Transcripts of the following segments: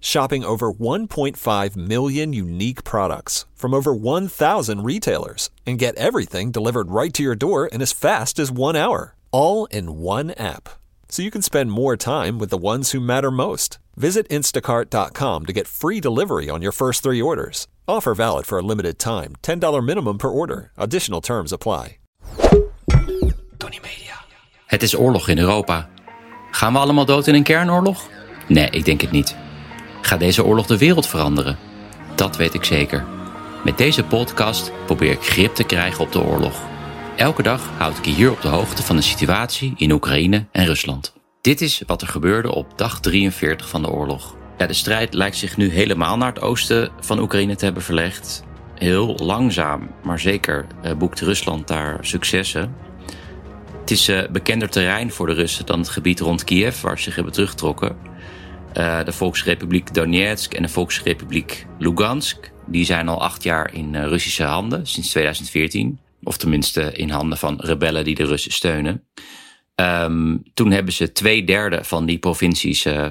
Shopping over 1.5 million unique products from over 1,000 retailers and get everything delivered right to your door in as fast as one hour, all in one app. So you can spend more time with the ones who matter most. Visit instacart.com to get free delivery on your first three orders. Offer valid for a limited time $10 minimum per order. Additional terms apply. Tony Media. Het is oorlog in Europa. Gaan we allemaal dood in een kernoorlog? Nee, ik denk het niet. Gaat deze oorlog de wereld veranderen? Dat weet ik zeker. Met deze podcast probeer ik grip te krijgen op de oorlog. Elke dag houd ik je hier op de hoogte van de situatie in Oekraïne en Rusland. Dit is wat er gebeurde op dag 43 van de oorlog. De strijd lijkt zich nu helemaal naar het oosten van Oekraïne te hebben verlegd. Heel langzaam, maar zeker eh, boekt Rusland daar successen. Het is uh, bekender terrein voor de Russen dan het gebied rond Kiev, waar ze zich hebben teruggetrokken. Uh, de Volksrepubliek Donetsk en de Volksrepubliek Lugansk. Die zijn al acht jaar in uh, Russische handen sinds 2014. Of tenminste in handen van rebellen die de Russen steunen. Um, toen hebben ze twee derde van die provincies uh,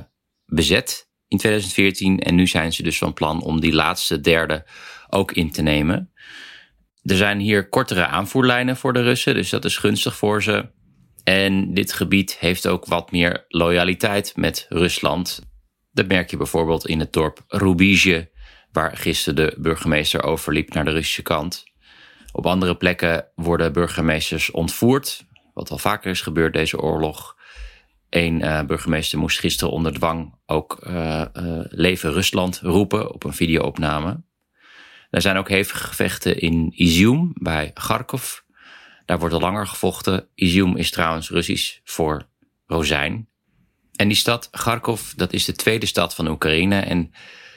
bezet in 2014. En nu zijn ze dus van plan om die laatste derde ook in te nemen. Er zijn hier kortere aanvoerlijnen voor de Russen, dus dat is gunstig voor ze. En dit gebied heeft ook wat meer loyaliteit met Rusland. Dat merk je bijvoorbeeld in het dorp Rubizje, waar gisteren de burgemeester overliep naar de Russische kant. Op andere plekken worden burgemeesters ontvoerd, wat al vaker is gebeurd deze oorlog. Een uh, burgemeester moest gisteren onder dwang ook uh, uh, Leven Rusland roepen op een videoopname. Er zijn ook hevige gevechten in Izium bij Kharkov. Daar wordt al langer gevochten. Izium is trouwens Russisch voor rozijn. En die stad, Kharkov, dat is de tweede stad van Oekraïne. En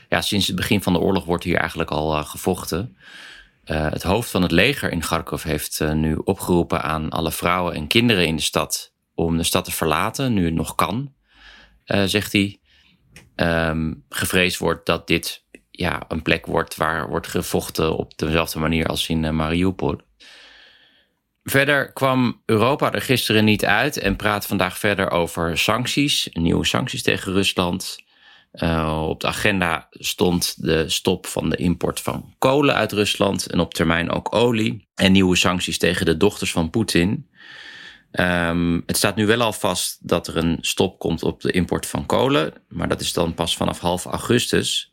ja, sinds het begin van de oorlog wordt hier eigenlijk al uh, gevochten. Uh, het hoofd van het leger in Kharkov heeft uh, nu opgeroepen aan alle vrouwen en kinderen in de stad om de stad te verlaten, nu het nog kan, zegt hij. Um, gevreesd wordt dat dit ja, een plek wordt waar wordt gevochten op dezelfde manier als in Mariupol. Verder kwam Europa er gisteren niet uit en praat vandaag verder over sancties, nieuwe sancties tegen Rusland. Uh, op de agenda stond de stop van de import van kolen uit Rusland en op termijn ook olie. En nieuwe sancties tegen de dochters van Poetin. Um, het staat nu wel al vast dat er een stop komt op de import van kolen, maar dat is dan pas vanaf half augustus.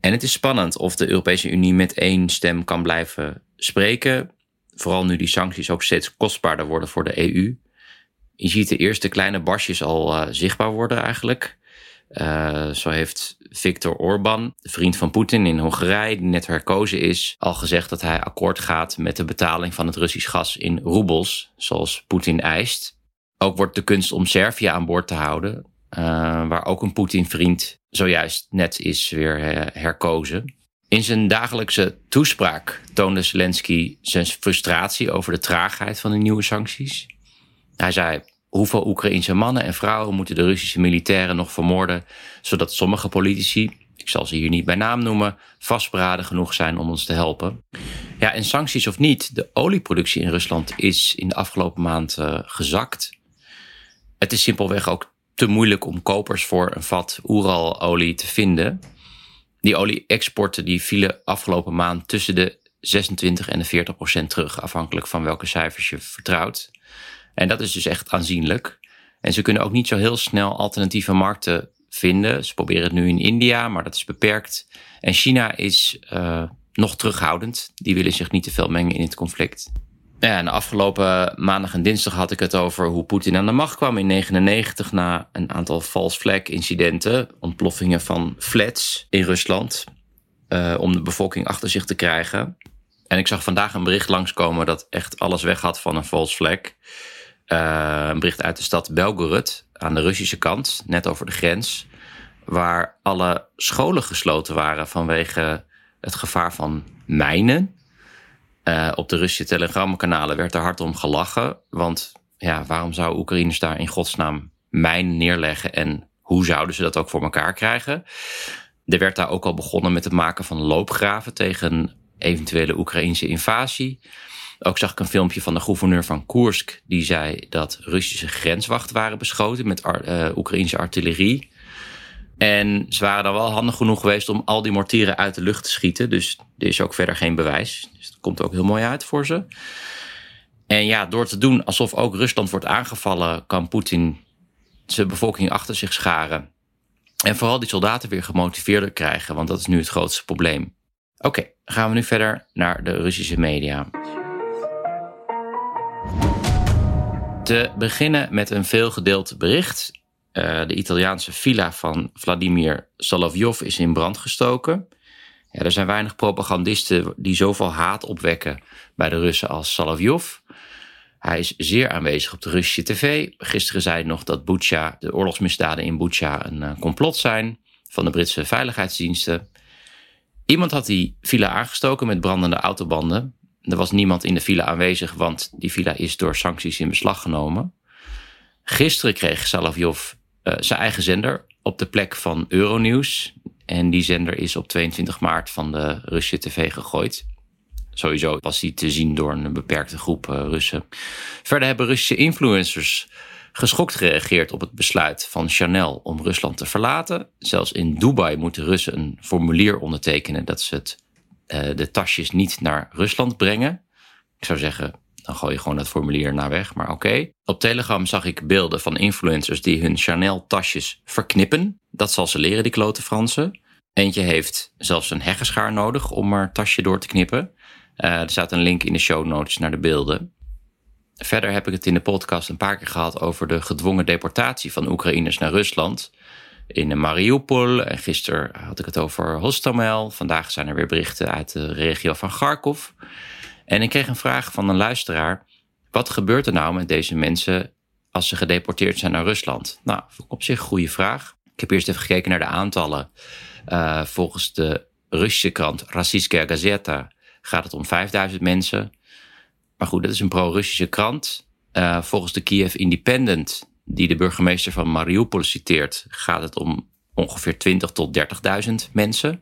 En het is spannend of de Europese Unie met één stem kan blijven spreken vooral nu die sancties ook steeds kostbaarder worden voor de EU. Je ziet de eerste kleine barsjes al uh, zichtbaar worden eigenlijk. Uh, zo heeft Viktor Orban, vriend van Poetin in Hongarije, die net herkozen is, al gezegd dat hij akkoord gaat met de betaling van het Russisch gas in roebels, zoals Poetin eist. Ook wordt de kunst om Servië aan boord te houden, uh, waar ook een Poetin-vriend zojuist net is weer herkozen. In zijn dagelijkse toespraak toonde Zelensky zijn frustratie over de traagheid van de nieuwe sancties. Hij zei: Hoeveel Oekraïnse mannen en vrouwen moeten de Russische militairen nog vermoorden, zodat sommige politici, ik zal ze hier niet bij naam noemen, vastberaden genoeg zijn om ons te helpen? Ja, en sancties of niet, de olieproductie in Rusland is in de afgelopen maand uh, gezakt. Het is simpelweg ook te moeilijk om kopers voor een vat Oeralolie te vinden. Die olie-exporten die vielen afgelopen maand tussen de 26 en de 40 procent terug, afhankelijk van welke cijfers je vertrouwt. En dat is dus echt aanzienlijk. En ze kunnen ook niet zo heel snel alternatieve markten vinden. Ze proberen het nu in India, maar dat is beperkt. En China is uh, nog terughoudend. Die willen zich niet te veel mengen in het conflict. Ja, en de afgelopen maandag en dinsdag had ik het over hoe Poetin aan de macht kwam in 1999 na een aantal false flag incidenten, ontploffingen van flats in Rusland, uh, om de bevolking achter zich te krijgen. En ik zag vandaag een bericht langskomen dat echt alles weg had van een false flag. Uh, een bericht uit de stad Belgorod aan de Russische kant, net over de grens, waar alle scholen gesloten waren vanwege het gevaar van mijnen. Uh, op de Russische telegramkanalen werd er hard om gelachen. Want ja, waarom zou Oekraïners daar in godsnaam mijn neerleggen en hoe zouden ze dat ook voor elkaar krijgen? Er werd daar ook al begonnen met het maken van loopgraven tegen eventuele Oekraïnse invasie. Ook zag ik een filmpje van de gouverneur van Koersk. Die zei dat Russische grenswachten waren beschoten met uh, Oekraïnse artillerie. En ze waren dan wel handig genoeg geweest om al die mortieren uit de lucht te schieten. Dus er is ook verder geen bewijs. Dus dat komt ook heel mooi uit voor ze. En ja, door te doen alsof ook Rusland wordt aangevallen, kan Poetin zijn bevolking achter zich scharen. En vooral die soldaten weer gemotiveerder krijgen, want dat is nu het grootste probleem. Oké, gaan we nu verder naar de Russische media. Te beginnen met een veelgedeeld bericht. Uh, de Italiaanse villa van Vladimir Solovjov is in brand gestoken. Ja, er zijn weinig propagandisten die zoveel haat opwekken bij de Russen als Solovjov. Hij is zeer aanwezig op de Russische tv. Gisteren zei hij nog dat Bucha, de oorlogsmisdaden in Bucha een uh, complot zijn van de Britse veiligheidsdiensten. Iemand had die villa aangestoken met brandende autobanden. Er was niemand in de villa aanwezig, want die villa is door sancties in beslag genomen. Gisteren kreeg Salavjov uh, zijn eigen zender op de plek van Euronews. En die zender is op 22 maart van de Russische tv gegooid. Sowieso was hij te zien door een beperkte groep uh, Russen. Verder hebben Russische influencers geschokt gereageerd op het besluit van Chanel om Rusland te verlaten. Zelfs in Dubai moeten Russen een formulier ondertekenen dat ze het, uh, de tasjes niet naar Rusland brengen. Ik zou zeggen, dan gooi je gewoon dat formulier naar weg, maar oké. Op Telegram zag ik beelden van influencers die hun Chanel-tasjes verknippen. Dat zal ze leren, die klote Fransen. Eentje heeft zelfs een heggenschaar nodig om haar tasje door te knippen. Uh, er staat een link in de show notes naar de beelden. Verder heb ik het in de podcast een paar keer gehad over de gedwongen deportatie van Oekraïners naar Rusland. In Mariupol. En gisteren had ik het over Hostomel. Vandaag zijn er weer berichten uit de regio van Kharkov. En ik kreeg een vraag van een luisteraar. Wat gebeurt er nou met deze mensen als ze gedeporteerd zijn naar Rusland? Nou, op zich een goede vraag. Ik heb eerst even gekeken naar de aantallen. Uh, volgens de Russische krant Rossiyskaya Gazeta gaat het om 5000 mensen. Maar goed, dat is een pro-Russische krant. Uh, volgens de Kiev Independent, die de burgemeester van Mariupol citeert, gaat het om ongeveer 20 tot 30.000 mensen.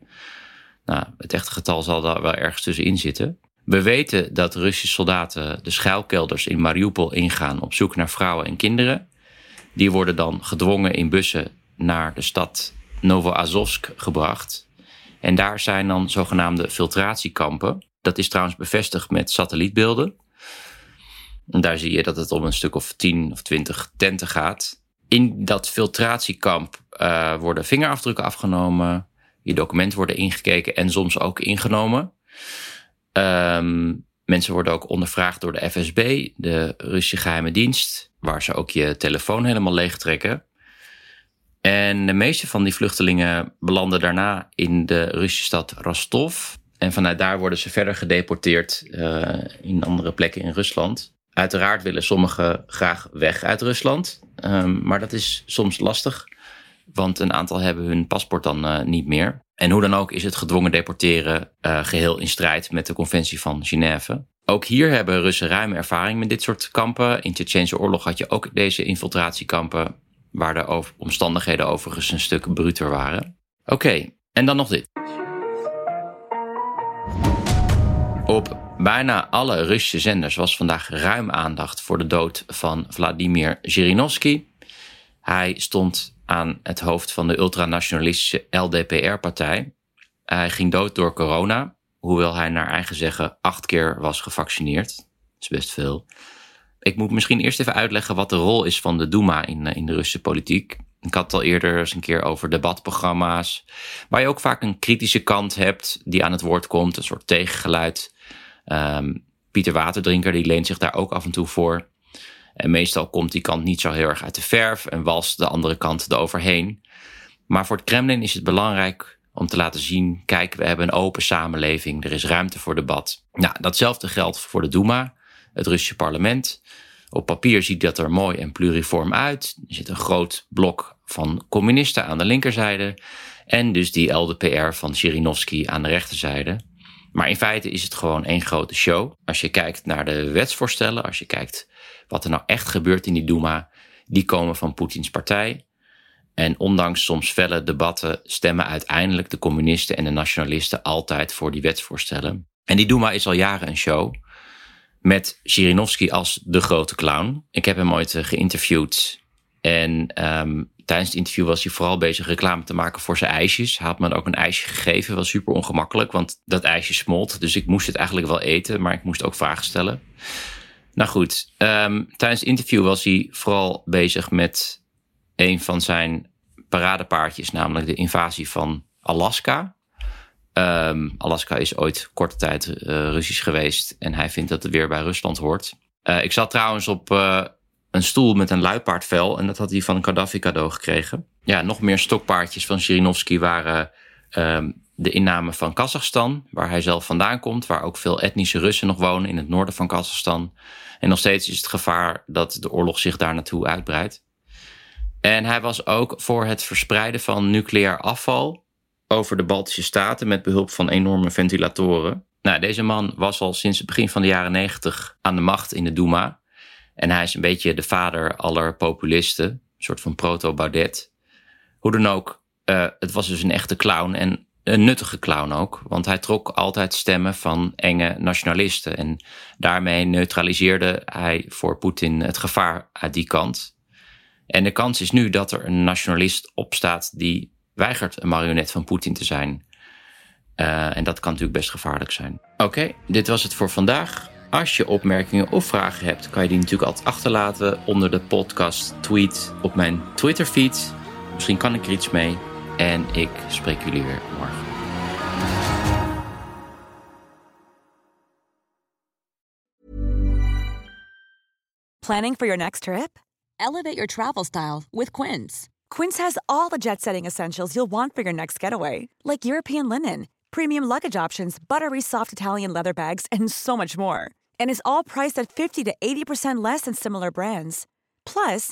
Nou, het echte getal zal daar wel ergens tussenin zitten. We weten dat Russische soldaten de schuilkelders in Mariupol ingaan op zoek naar vrouwen en kinderen. Die worden dan gedwongen in bussen naar de stad Novoazovsk gebracht. En daar zijn dan zogenaamde filtratiekampen. Dat is trouwens bevestigd met satellietbeelden. En daar zie je dat het om een stuk of 10 of 20 tenten gaat. In dat filtratiekamp uh, worden vingerafdrukken afgenomen, je documenten worden ingekeken en soms ook ingenomen. Um, mensen worden ook ondervraagd door de FSB, de Russische geheime dienst, waar ze ook je telefoon helemaal leegtrekken. En de meeste van die vluchtelingen belanden daarna in de Russische stad Rostov. En vanuit daar worden ze verder gedeporteerd uh, in andere plekken in Rusland. Uiteraard willen sommigen graag weg uit Rusland, um, maar dat is soms lastig, want een aantal hebben hun paspoort dan uh, niet meer. En hoe dan ook is het gedwongen deporteren uh, geheel in strijd met de conventie van Genève. Ook hier hebben Russen ruime ervaring met dit soort kampen. In Tsjechische oorlog had je ook deze infiltratiekampen, waar de over omstandigheden overigens een stuk bruter waren. Oké, en dan nog dit. Op bijna alle Russische zenders was vandaag ruim aandacht voor de dood van Vladimir Zhirinovsky. Hij stond aan het hoofd van de ultranationalistische LDPR-partij. Hij ging dood door corona, hoewel hij naar eigen zeggen acht keer was gevaccineerd. Dat is best veel. Ik moet misschien eerst even uitleggen wat de rol is van de Duma in, in de Russische politiek. Ik had het al eerder eens een keer over debatprogramma's, waar je ook vaak een kritische kant hebt die aan het woord komt, een soort tegengeluid. Um, Pieter Waterdrinker die leent zich daar ook af en toe voor. En meestal komt die kant niet zo heel erg uit de verf en walst de andere kant eroverheen. Maar voor het Kremlin is het belangrijk om te laten zien: kijk, we hebben een open samenleving, er is ruimte voor debat. Nou, datzelfde geldt voor de Duma, het Russische parlement. Op papier ziet dat er mooi en pluriform uit. Er zit een groot blok van communisten aan de linkerzijde en dus die LDPR van Zhirinovsky aan de rechterzijde. Maar in feite is het gewoon één grote show. Als je kijkt naar de wetsvoorstellen, als je kijkt wat er nou echt gebeurt in die Duma, die komen van Poetins partij. En ondanks soms felle debatten stemmen uiteindelijk de communisten en de nationalisten altijd voor die wetsvoorstellen. En die Duma is al jaren een show. Met Zhirinovsky als de grote clown. Ik heb hem ooit eh, geïnterviewd. En ehm, tijdens het interview was hij vooral bezig reclame te maken voor zijn ijsjes. Hij had me ook een ijsje gegeven. Was super ongemakkelijk, want dat ijsje smolt. Dus ik moest het eigenlijk wel eten, maar ik moest ook vragen stellen. Nou goed, um, tijdens het interview was hij vooral bezig met een van zijn paradepaardjes, namelijk de invasie van Alaska. Um, Alaska is ooit korte tijd uh, Russisch geweest en hij vindt dat het weer bij Rusland hoort. Uh, ik zat trouwens op uh, een stoel met een luipaardvel en dat had hij van Gaddafi cadeau gekregen. Ja, nog meer stokpaardjes van Zhirinovsky waren um, de inname van Kazachstan, waar hij zelf vandaan komt, waar ook veel etnische Russen nog wonen in het noorden van Kazachstan. En nog steeds is het gevaar dat de oorlog zich daar naartoe uitbreidt. En hij was ook voor het verspreiden van nucleair afval over de Baltische Staten met behulp van enorme ventilatoren. Nou, deze man was al sinds het begin van de jaren negentig aan de macht in de Duma. En hij is een beetje de vader aller populisten, een soort van proto-Baudet. Hoe dan ook, uh, het was dus een echte clown en een nuttige clown ook, want hij trok altijd stemmen van enge nationalisten. En daarmee neutraliseerde hij voor Poetin het gevaar uit die kant. En de kans is nu dat er een nationalist opstaat die weigert een marionet van Poetin te zijn. Uh, en dat kan natuurlijk best gevaarlijk zijn. Oké, dit was het voor vandaag. Als je opmerkingen of vragen hebt, kan je die natuurlijk altijd achterlaten onder de podcast tweet op mijn Twitter feed. Misschien kan ik er iets mee. En ik spreek jullie weer morgen. Planning for your next trip? Elevate your travel style with Quince. Quince has all the jet setting essentials you'll want for your next getaway, like European linen, premium luggage options, buttery soft Italian leather bags, and so much more. And is all priced at 50 to 80% less than similar brands. Plus,